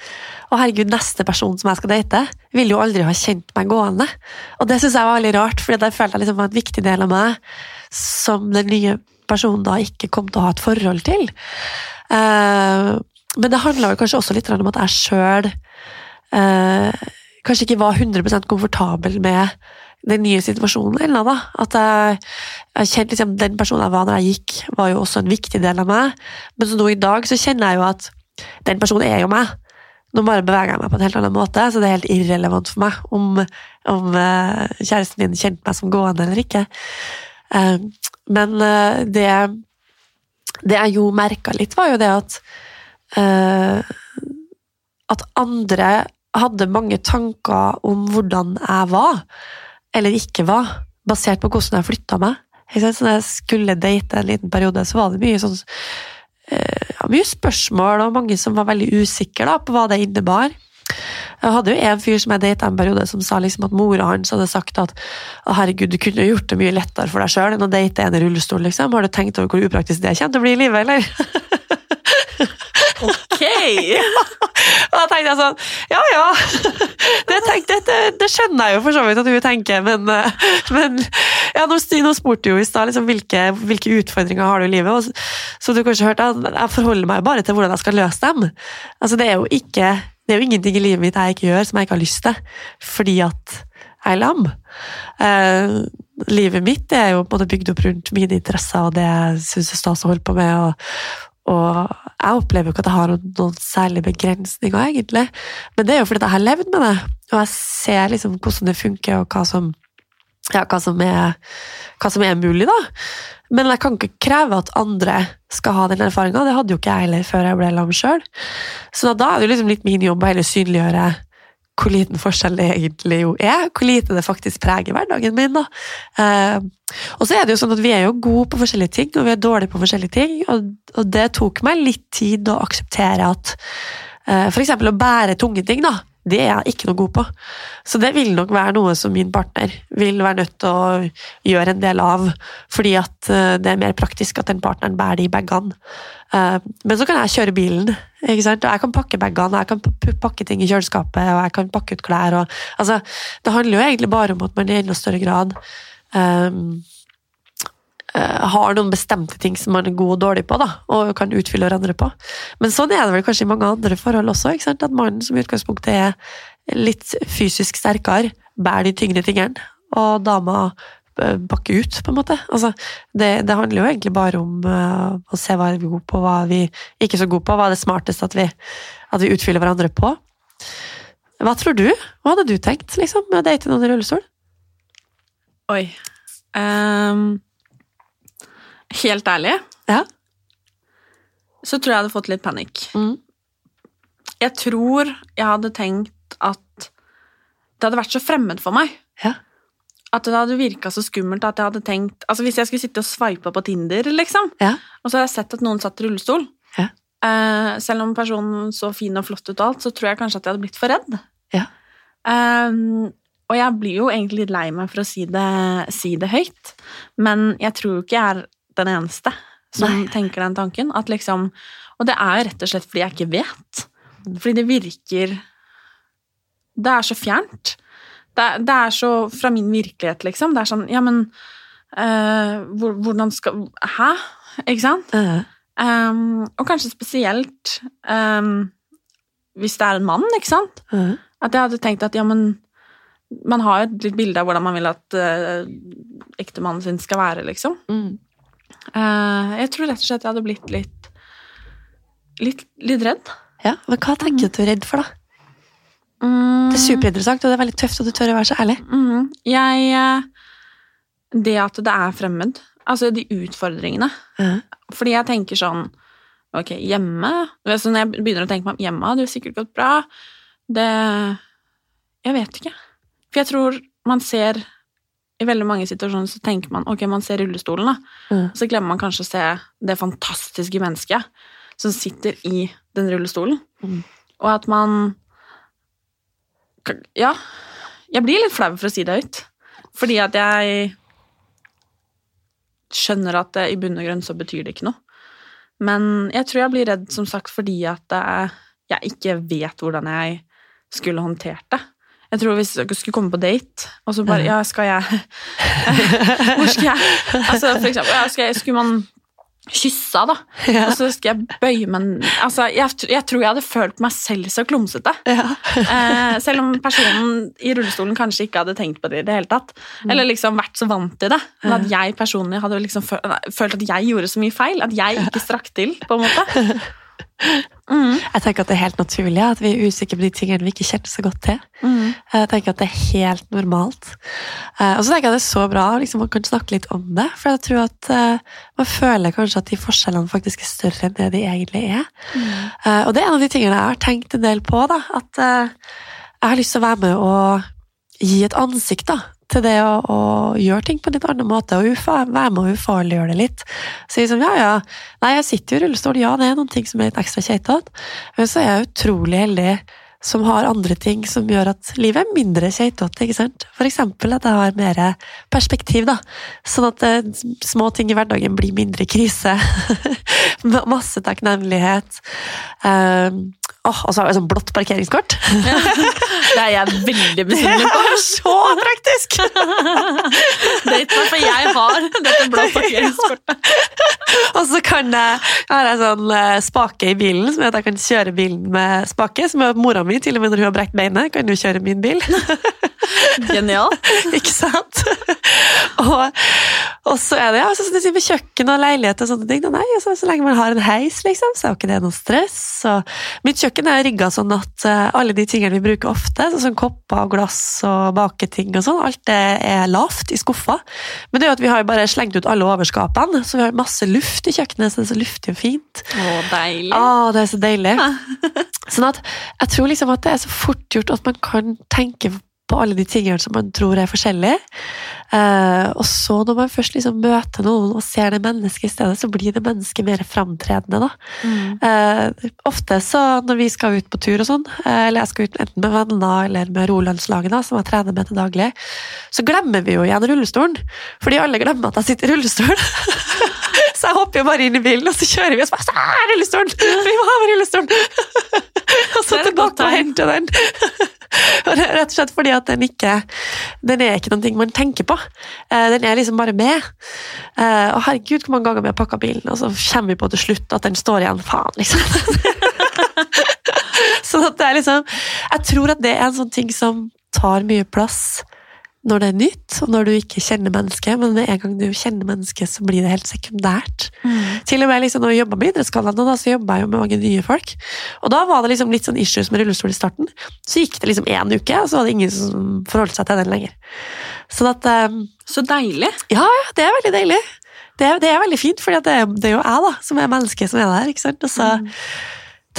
å herregud, neste person som jeg skal date, vil jo aldri ha kjent meg gående. Og det syns jeg var veldig rart, for det følte jeg liksom var en viktig del av meg som den nye personen da ikke kom til å ha et forhold til. Eh, Men det handla kanskje også litt om at jeg sjøl kanskje ikke var 100% komfortabel med den nye situasjonen eller noe. At jeg, jeg kjente liksom den personen jeg var når jeg gikk, var jo også en viktig del av meg. Men nå i dag så kjenner jeg jo at den personen er jo meg. Nå bare beveger jeg meg på en helt annen måte, så det er helt irrelevant for meg om, om eh, kjæresten min kjente meg som gående eller ikke. Eh, men eh, det, det jeg jo merka litt, var jo det at At andre hadde mange tanker om hvordan jeg var, eller ikke var, basert på hvordan jeg flytta meg. Så når jeg skulle date en liten periode, så var det mye sånn uh, mye spørsmål, og mange som var veldig usikre da, på hva det innebar. Jeg hadde jo en fyr som jeg data en periode, som sa liksom at mora hans hadde sagt at «Å, herregud, du kunne gjort det mye lettere for deg sjøl enn å date en i rullestol. liksom. Har du tenkt over hvor upraktisk det kommer til å bli i livet, eller? Ok! Og da tenkte jeg sånn Ja, ja. Det, tenkte, det, det skjønner jeg jo for så vidt at du tenker, men, eh, men ja, nå, nå spurte jo i stad liksom, hvilke, hvilke utfordringer har du i livet. Og, så, så du kanskje hørte at jeg forholder meg bare til hvordan jeg skal løse dem. Altså, det er jo ikke det er jo ingenting i livet mitt jeg ikke gjør som jeg ikke har lyst til, fordi at jeg er lam. Eh, livet mitt er jo på en måte bygd opp rundt mine interesser og det jeg syns er stas å holde på med. og og jeg opplever jo ikke at jeg har noen, særlige begrensninger, egentlig. Men det er jo fordi jeg har levd med det, og jeg ser liksom hvordan det funker, og hva som, ja, hva som, er, hva som er mulig, da. Men jeg kan ikke kreve at andre skal ha den erfaringa. Det hadde jo ikke jeg heller før jeg ble lam sjøl. Så da er det jo liksom litt min jobb å heller synliggjøre hvor liten forskjell det egentlig jo er, hvor lite det faktisk preger hverdagen min. da. Eh, og så er det jo sånn at vi er jo gode på forskjellige ting, og vi er dårlige på forskjellige ting, og, det tok meg litt tid å akseptere at eh, eksempel å bære tunge ting, da, det er jeg ikke noe god på. Så det vil nok være noe som min partner vil være nødt til å gjøre en del av, fordi at eh, det er mer praktisk at den partneren bærer de bagene. Eh, Men så kan jeg kjøre bilen, ikke sant? og jeg kan pakke bagene, jeg kan pakke ting i kjøleskapet, og jeg kan pakke ut klær. Og, altså, det handler jo egentlig bare om at man i enda større grad um, har noen bestemte ting som man er god og dårlig på, da, og kan utfylle hverandre på. Men sånn er det vel kanskje i mange andre forhold også, ikke sant? at mannen som i utgangspunktet er litt fysisk sterkere, bærer de tyngre tingene, og dama eh, bakker ut, på en måte. Altså, det, det handler jo egentlig bare om uh, å se hva vi er gode på, hva vi ikke så gode på, hva er det smarteste at vi, at vi utfyller hverandre på. Hva tror du? Hva hadde du tenkt liksom, med å date noen i rullestol? Oi. Ehm, helt ærlig Ja. så tror jeg jeg hadde fått litt panikk. Mm. Jeg tror jeg hadde tenkt at det hadde vært så fremmed for meg. Ja. At det hadde virka så skummelt at jeg hadde tenkt Altså Hvis jeg skulle sitte og sveipe på Tinder, liksom, Ja. og så hadde jeg sett at noen satt i rullestol Ja. uh, Selv om personen så fin og flott ut og alt, så tror jeg kanskje at jeg hadde blitt for redd. Ja. Ehm, og jeg blir jo egentlig litt lei meg for å si det, si det høyt, men jeg tror jo ikke jeg er den eneste som Nei. tenker den tanken. At liksom, og det er jo rett og slett fordi jeg ikke vet. Fordi det virker Det er så fjernt. Det, det er så fra min virkelighet, liksom. Det er sånn Ja, men hvor, hvordan skal Hæ? Ikke sant? Uh -huh. um, og kanskje spesielt um, hvis det er en mann, ikke sant? eh. At jeg hadde tenkt at ja, men man har jo et litt bilde av hvordan man vil at uh, ektemannen sin skal være, liksom. Mm. Eh, jeg tror rett og slett jeg hadde blitt litt litt, litt redd. Ja, men hva tenker du at du er redd for, da? Mm, Det er superinteressant, og det er veldig tøft at du tør å være så ærlig. Mm. Jeg eh, Det at det er fremmed, altså de utfordringene Mm. Fordi jeg tenker sånn Ok, hjemme så Når jeg begynner å tenke meg om hjemme, hadde det sikkert gått bra. Det Jeg vet ikke. For jeg tror man ser I veldig mange situasjoner så tenker man ok, man ser rullestolen, da. Mm. Så glemmer man kanskje å se det fantastiske mennesket som sitter i den rullestolen. Mm. Og at man Ja. Jeg blir litt flau for å si det høyt. Fordi at jeg skjønner at det, i bunn og grunn så betyr det ikke noe. Men jeg tror jeg blir redd, som sagt, fordi at det jeg ikke vet hvordan jeg skulle håndtert det. Jeg tror Hvis dere skulle komme på date, og så bare Ja, skal jeg Hvor skal jeg Altså, for eksempel, ja, skal jeg, skulle man kyssa, da, og så skal jeg bøye meg Altså, jeg, jeg tror jeg hadde følt meg selv så klumsete. Eh, selv om personen i rullestolen kanskje ikke hadde tenkt på det i det hele tatt. Eller liksom vært så vant til det. Men at jeg personlig hadde liksom føl- følt at jeg gjorde så mye feil. At jeg ikke strakk til, på en måte. Jeg tenker at det er helt naturlig at vi er usikre på de tingene vi ikke kjenner så godt til. Jeg tenker at det er helt normalt. Eh, Og så tenker jeg det er så bra liksom, man kan snakke litt om det, for jeg tror at uh, man føler kanskje at de forskjellene faktisk er større enn det de egentlig er. Eh, Og det er en av de tingene jeg har tenkt en del på, da, at uh, jeg har lyst til å være med og gi et ansikt da, til det å, å gjøre ting på en litt annen måte, og ufa, være med å ufarliggjøre det litt. Si sånn, ja, ja, nei, jeg sitter jo i rullestol, ja, det er noen ting som er litt ekstra keitete, men så er jeg utrolig heldig som har andre ting som gjør at livet er mindre keitete, ikke sant? For eksempel at jeg har mer perspektiv, da. Sånn at eh, små ting i hverdagen blir mindre krise. Masse takknemlighet. Um, åh, og så har jeg sånn blått parkeringskort. Det er jeg veldig misunnelig på. Det er så praktisk! Det er ikke for jeg har dette blå parkeringskortet. Og så kan jeg, har jeg sånn eh, spake i bilen, som gjør at jeg kan kjøre bilen med spake. Som gjør at mora mi, til og med når hun har brekt beinet, kan jo kjøre min bil. Genial. Ikke sant? og, og så er det ja, så, så, med kjøkken og leilighet og sånne ting. Nei, så, så lenge man har en heis, liksom, så er jo ikke det noe stress. Og mitt kjøkken er rigga sånn at eh, alle de tingene vi bruker ofte, sånn som kopper og glass og baketing og sånn, alt det er lavt i skuffa. Men det er jo at vi har bare slengt ut alle overskapene, så vi har masse luft i kjøkkenet, så det er så luftig og fint. Å, deilig. Å, det er så deilig. sånn at jeg tror liksom at det er så fort gjort at man kan tenke på alle de tingene som man tror er forskjellige. Eh, og så når man først liksom møter noen og ser det mennesket i stedet, så blir det mennesket mer framtredende. da. Eh, ofte så når vi skal ut på tur og sånn, eh, eller jeg skal ut enten med venner eller med rolandslaget, da, som jeg trener med til daglig, så glemmer vi jo igjen rullestolen. Fordi alle glemmer at jeg sitter i rullestol. så jeg hopper jo bare inn i bilen, og så kjører vi, og så bare så er rullestolen! Vi må ha med rullestolen! og så tilbake og hente den. Og det er Rett og slett fordi at den ikke Den er ikke noen ting man tenker på. Eh, Den er liksom bare med. Eh, Og herregud, hvor mange ganger vi har pakka bilen, og så kommer vi på til slutt at den står igjen. Faen, liksom. sånn at det er liksom Jeg tror at det er en sånn ting som tar mye plass når det er nytt, og når du ikke kjenner mennesket, men med en gang du kjenner mennesket, så blir det helt sekundært. Til og med liksom, når jeg jobba med Idrettsgallaen, så jobba jeg jo med mange nye folk. Og da var det liksom litt sånn issues med rullestol i starten. Så gikk det liksom én uke, og så var det ingen som forholdt seg til den lenger. Sånn at um, Så deilig. Ja, ja, det er veldig deilig. Det er, det er veldig fint, for det, det er jo jeg da, som er mennesket som er der. ikke sant? Og så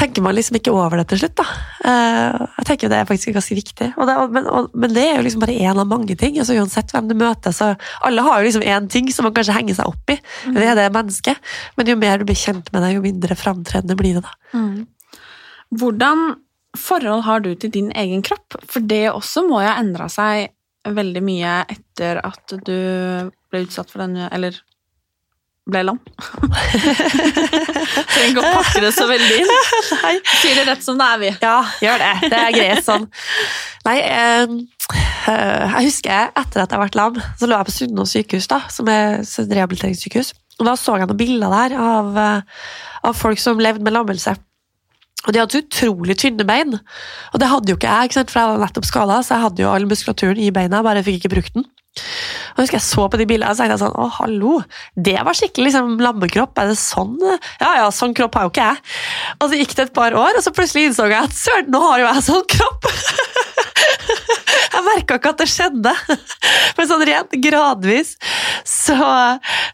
tenker man liksom ikke over det til slutt. da. Eh, jeg tenker Det er faktisk ganske viktig. Og det, men, og, men det er jo liksom bare én av mange ting. altså Uansett hvem du møter, så Alle har jo liksom én ting som man kanskje henger seg opp i. Det er det mennesket. Men jo mer du blir kjent med det, jo mindre framtredende blir det. da. Hvordan forhold har du til din egen kropp? For det også må jo ha endra seg veldig mye etter at du ble utsatt for denne Eller ble lam. Trenger ikke å pakke det så veldig inn. Nei. Sier det rett som det er, vi. Ja, gjør det. Det er greit sånn. Nei, eh, eh, jeg husker etter at jeg ble lam, så lå jeg på Sunnaas sykehus, da, som er et rehabiliteringssykehus. Og da så jeg noen bilder der av, eh, av folk som levde med lammelse. Og de hadde så utrolig tynne bein. Og det hadde jo ikke jeg, ikke for jeg var nettopp skada, så jeg hadde jo all muskulaturen i beina, bare fikk ikke brukt den. Og husker jeg så på de bildene og så tenkte jeg sånn, å hallo, det var skikkelig liksom, lammekropp, er det sånn? Ja, ja, sånn kropp har jo ikke jeg. Og så gikk det et par år, og så plutselig innså jeg at søren, nå har jo jeg sånn kropp! Jeg merka ikke at det skjedde, men sånn rent gradvis så,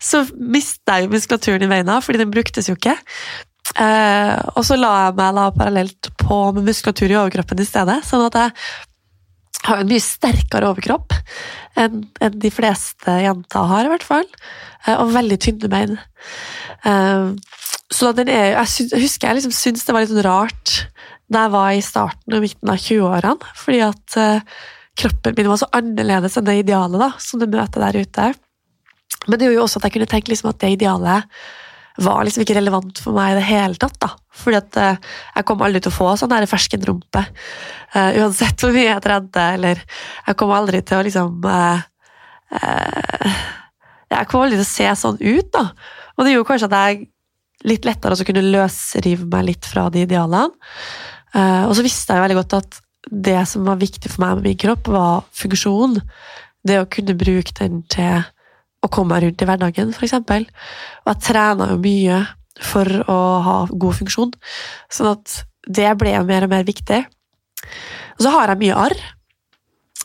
så mista jeg muskulaturen i beina, fordi den bruktes jo ikke. Eh, og så la jeg meg da parallelt på med muskulatur i overkroppen i stedet, sånn at jeg har en mye sterkere overkropp enn de fleste jenter har, i hvert fall. Eh, Og veldig tynne bein. Eh, Så den er, jeg, husker jeg liksom syntes det var litt rart da jeg var i starten og midten av 20-årene, fordi at eh, kroppen min var så annerledes enn det idealet da, som du møter der ute. Men det gjorde jo også at jeg kunne tenke liksom at det idealet var liksom ikke relevant for meg i det hele tatt. da. Fordi at eh, jeg kom aldri til å få sånn der ferskenrumpe. Uh, uansett hvor mye jeg trente, eller jeg kom aldri til å liksom uh, uh, Jeg kom aldri til å se sånn ut, da. Og det gjorde kanskje at jeg litt lettere også kunne løsrive meg litt fra de idealene. Uh, og så visste jeg jo veldig godt at det som var viktig for meg med min kropp, var funksjon. Det å kunne bruke den til å komme meg rundt i hverdagen, f.eks. Og jeg trena jo mye for å ha god funksjon. Sånn at det ble jo mer og mer viktig. Og så har jeg mye arr.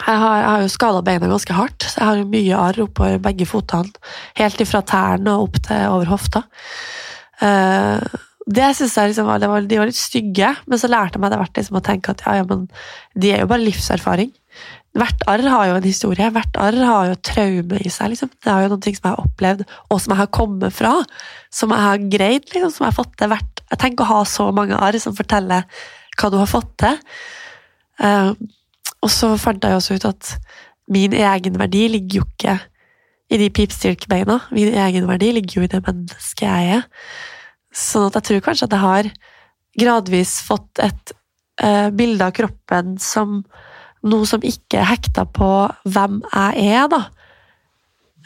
Jeg har, jeg har jo skada beina ganske hardt, så jeg har jo mye arr oppover begge fotene. Helt ifra tærne og opp til over hofta. Eh, det synes jeg liksom var, var, De var litt stygge, men så lærte jeg meg det hvert liksom å tenke at ja, ja, men de er jo bare livserfaring. Hvert arr har jo en historie. Hvert arr har jo traume i seg. liksom. Det er jo noen ting som jeg har opplevd, og som jeg har kommet fra. Som jeg har greid, liksom, som jeg har fått til. Hvert, jeg tenker å ha så mange arr som forteller hva du har fått til. Eh, og så fant jeg også ut at min egenverdi ligger jo ikke i de pipstilkbeina. Min egenverdi ligger jo i det mennesket jeg er. Sånn at jeg tror kanskje at jeg har gradvis fått et uh, bilde av kroppen som noe som ikke hekta på hvem jeg er, da.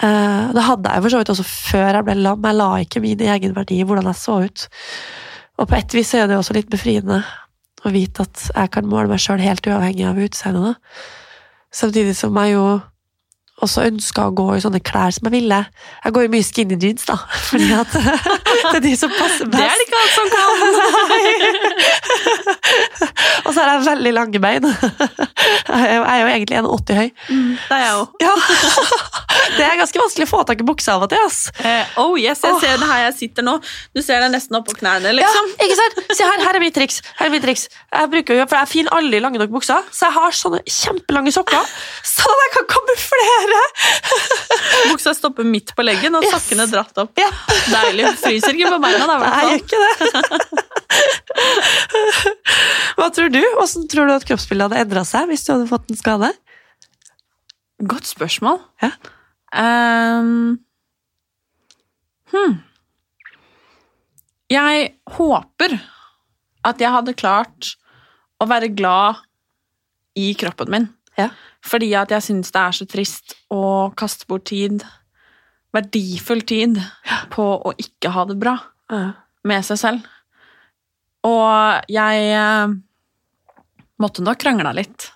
Eh, det hadde jeg for så vidt også før jeg ble lam. Jeg la ikke min egenverdi i hvordan jeg så ut. Og på et vis er det også litt befriende å vite at jeg kan måle meg sjøl helt uavhengig av utseendet. Samtidig som jeg jo også ønska å gå i sånne klær som jeg ville. Jeg går i mye skinny jeans, da, fordi at det er de som passer best. Det er det ikke alt som kan! Og så har jeg veldig lange bein. Jeg er jo, egentlig 1,80 høy. Det er jeg òg. Ja. Det er ganske vanskelig å få tak i buksa av og til. ass. Eh, oh yes, jeg ser det her jeg sitter nå. Du ser det nesten oppå knærne, liksom. Ja, ikke sant? Se her, her er mitt triks. Her er mitt triks. Jeg bruker jo, for jeg finner aldri lange nok bukser, så jeg har sånne kjempelange sokker, sånn at jeg kan kamuflere. Buksa stopper midt på leggen, og Yes. sokkene dratt opp. Ja. Deilig. Fryser ikke på beina, da. Nei, jeg gjør ikke det. Hva tror du? Hvordan tror du at kroppsbildet hadde endra seg hvis du hadde fått en skade? Godt spørsmål. Ja. Um, hmm. Jeg håper at jeg hadde klart å være glad i kroppen min. Ja. Fordi at jeg syns det er så trist å kaste bort tid, verdifull tid, på å ikke ha det bra med seg selv. Og jeg eh, måtte nok krangla litt.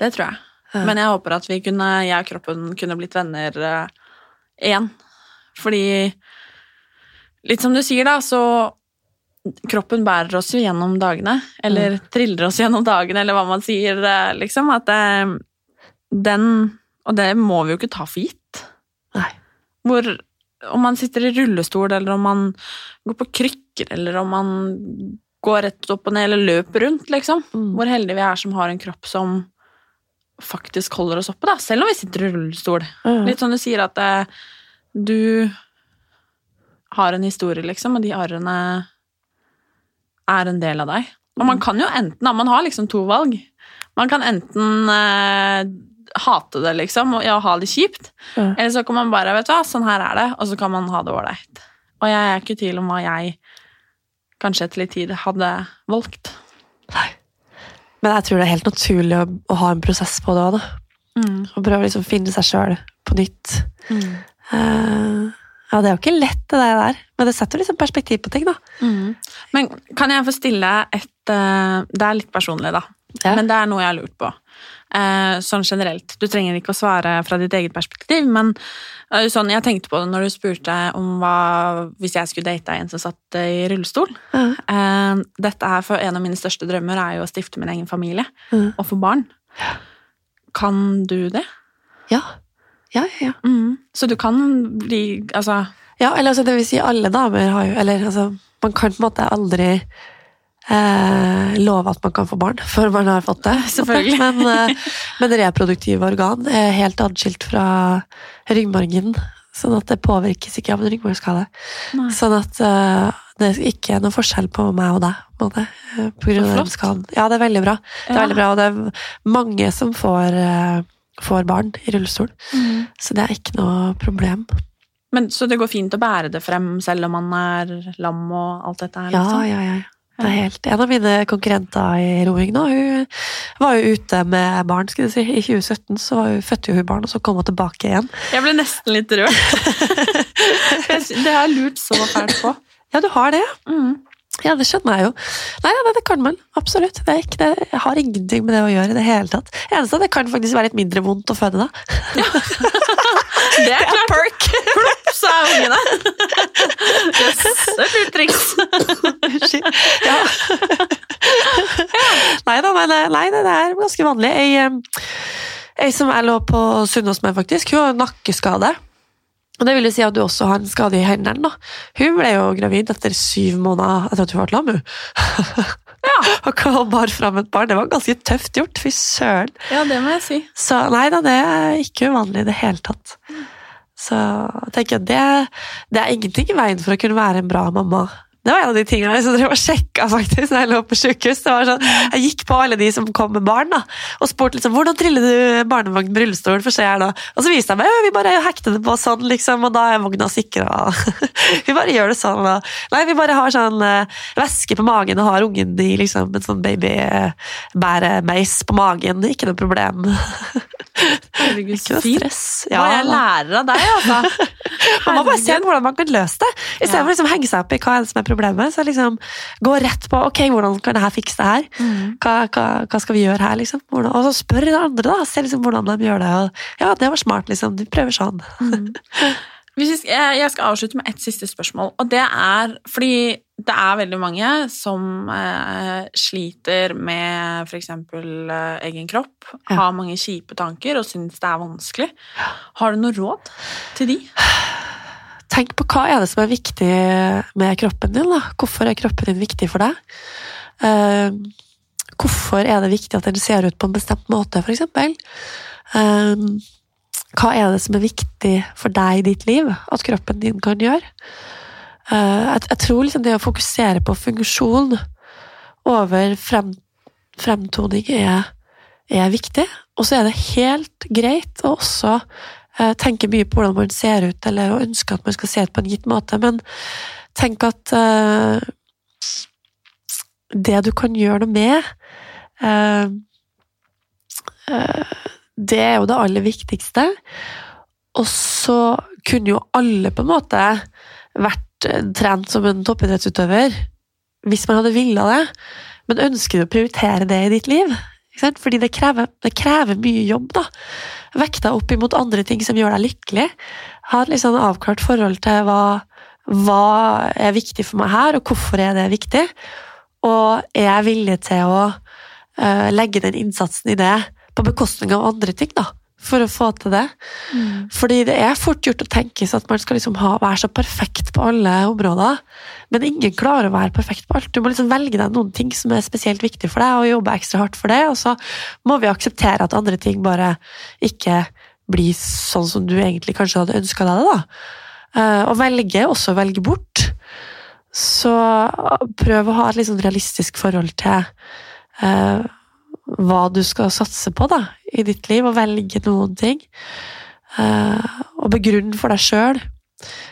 Det tror jeg. Men jeg håper at vi kunne, jeg og kroppen kunne blitt venner eh, igjen. Fordi Litt som du sier, da, så Kroppen bærer oss jo gjennom dagene. Eller triller oss gjennom dagene, eller hva man sier, eh, liksom. At eh, den Og det må vi jo ikke ta for gitt. Nei. Hvor om man sitter i rullestol, eller om man går på krykker, eller om man går rett opp og ned, eller løper rundt, liksom. Mm. Hvor heldige vi er som har en kropp som faktisk holder oss oppe, da. Selv om vi sitter i rullestol. Mm. Litt sånn du sier at eh, du har en historie, liksom, og de arrene er en del av deg. Og man kan jo enten, da, man har liksom to valg. Man kan enten eh, hate det, liksom, og ja, ha det kjipt, Mm. eller så kan man bare, vet du hva, sånn her er det, og så kan man ha det ålreit. Og jeg er ikke i tvil om hva jeg kanskje etter litt tid hadde valgt. Nei. Men jeg tror det er helt naturlig å, å ha en prosess på det òg, da. Og prøve å liksom finne seg sjøl på nytt. Eh, ja, det er jo ikke lett, det der, men det setter liksom perspektiv på ting, da. Men kan jeg få stille et uh, Det er litt personlig, da. Ja. Men det er noe jeg har lurt på. Eh, sånn generelt. Du trenger ikke å svare fra ditt eget perspektiv, men eh, sånn, jeg tenkte på det når du spurte om hva Hvis jeg skulle date en som satt i rullestol. Eh, dette er for En av mine største drømmer er jo å stifte min egen familie mm. og få barn. Kan du det? Ja. Ja, ja, ja. Så du kan bli Altså Ja, eller altså, det vil si alle damer har jo Eller altså, man kan på en måte aldri eh, love at man kan få barn før man har fått det. Selvfølgelig. Men, eh, men reproduktive organ er helt adskilt fra ryggmargen, sånn at det påvirkes ikke av en ryggmargskade. Sånn at eh, det er ikke noe forskjell på meg og deg. på på grunn av skaden. Ja, det er veldig bra. Det er Ja. veldig bra, og det er mange som får, eh, får barn i rullestol. Så det er ikke noe problem. Men, så det går fint å bære det frem selv om man er lam og alt dette her? Ja, liksom? ja, ja. Det er helt, en av mine konkurrenter i roing nå, hun var jo ute med barn skal du si, i 2017. Så var hun, fødte hun barn, og så kom hun tilbake igjen. Jeg ble nesten litt rørt. Det har jeg lurt så fælt på. Ja, du har det. Mm. Ja, det skjønner jeg jo. Nei, ja, det kan man. Absolutt. Det, ikke, det jeg har ingenting med det å gjøre i det hele tatt. Eneste det kan faktisk være litt mindre vondt å føde da. Det er klart. perk. Plopp, sa ungene. Yes, det er lurt triks. Ja. Nei da, men nei, det er ganske vanlig. Ei, ei som jeg lå på Sunnaas med, faktisk, hun har nakkeskade. Og Det vil jo si at du også har en skade i hendene. da. Hun ble jo gravid etter syv måneder etter at hun ble lam. hun. og kom bare fram et barn. Det var ganske tøft gjort. Fy søren. Ja, det må jeg si. Så nei da, det er ikke uvanlig i det hele tatt. Så jeg tenker at det, det er ingenting i veien for å kunne være en bra mamma. Det var en av de tingene jeg drev og sjekka faktisk når jeg lå på var sånn, jeg gikk på alle de som kom med barn da, og spurte liksom, hvordan triller du barnevogn med rullestol. for her da. Og så viste jeg meg, at vi bare hekter det på sånn, liksom, og da er vogna sikra. vi bare gjør det sånn. Da. Nei, vi bare har sånn eh, væske på magen og har ungen i liksom, en sånn babybæremeis på magen. Ikke noe problem. Herregud, så fint. Ja, Hva jeg lærer av deg, altså. Man må bare se hvordan man kan løse det, istedenfor Ja. for liksom å henge seg opp i hva som er problemet. Så liksom gå rett på ok, hvordan kan jeg fikse det her? Mm. Hva, hva, hva skal vi gjøre her? liksom? Hvordan, og så spør de andre, da. Se liksom hvordan de gjør det. Og, ja, det var smart, liksom. Du prøver sånn. Skal- jeg skal avslutte med ett siste spørsmål, og det er fordi det er veldig mange som eh, sliter med f.eks. Eh, egen kropp, Ja. har mange kjipe tanker og syns det er vanskelig. Har du noe råd til de? Tenk på hva er det som er viktig med kroppen din. da? Hvorfor er kroppen din viktig for deg? Eh, hvorfor er det viktig at den ser ut på en bestemt måte, f.eks.? Eh, hva er det som er viktig for deg i ditt liv at kroppen din kan gjøre? Eh, jeg, tror liksom det å fokusere på funksjon over frem, fremtoning er, er viktig. Og så er det helt greit å også eh, tenke mye på hvordan man ser ut, eller å ønske at man skal se ut på en gitt måte, men tenk at eh, det du kan gjøre noe med eh, eh, Det er jo det aller viktigste. Og så kunne jo alle på en måte vært trent som en toppidrettsutøver hvis man hadde villa det. Men ønsker du å prioritere det i ditt liv? Fordi det krever, det krever mye jobb, da. Vekk deg opp imot andre ting som gjør deg lykkelig. Ha et litt sånn avklart forhold til hva, hva er viktig for meg her, og hvorfor er det viktig. Og er jeg villig til å uh, legge den innsatsen i det på bekostning av andre ting, da, for å få til det. Fordi det er fort gjort å tenke seg at man skal liksom ha, være så perfekt på alle områder, men ingen klarer å være perfekt på alt. Du må liksom velge deg noen ting som er spesielt viktig for deg, og jobbe ekstra hardt for det, og så må vi akseptere at andre ting bare ikke blir sånn som du egentlig kanskje hadde ønska deg det, da. Eh, Og velge, også velge bort. Så prøv å ha et sånn realistisk forhold til eh, hva du skal satse på da, i ditt liv, og velge noen ting. Uh, og begrunne for deg sjøl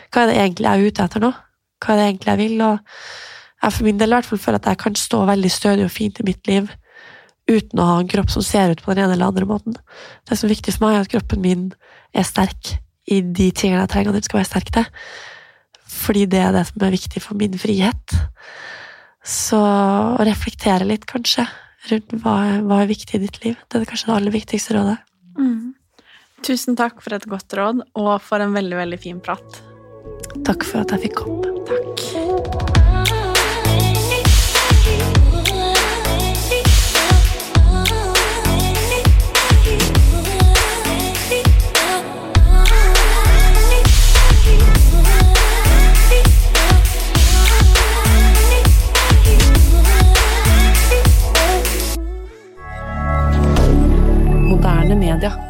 hva er det egentlig jeg er ute etter nå. Hva er det egentlig jeg vil. Og jeg for min del hvert fall føler at jeg kan stå veldig stødig og fint i mitt liv uten å ha en kropp som ser ut på den ene eller andre måten. Det som er viktig for meg, er at kroppen min er sterk i de tingene jeg trenger at den skal være sterk til. Fordi det er det som er viktig for min frihet. Så å reflektere litt, kanskje, rundt hva, hva er viktig i ditt liv. Det er kanskje det aller viktigste rådet. Tusen takk for et godt råd, og for en veldig, veldig fin prat. Takk for at jeg fikk komme. moderne media.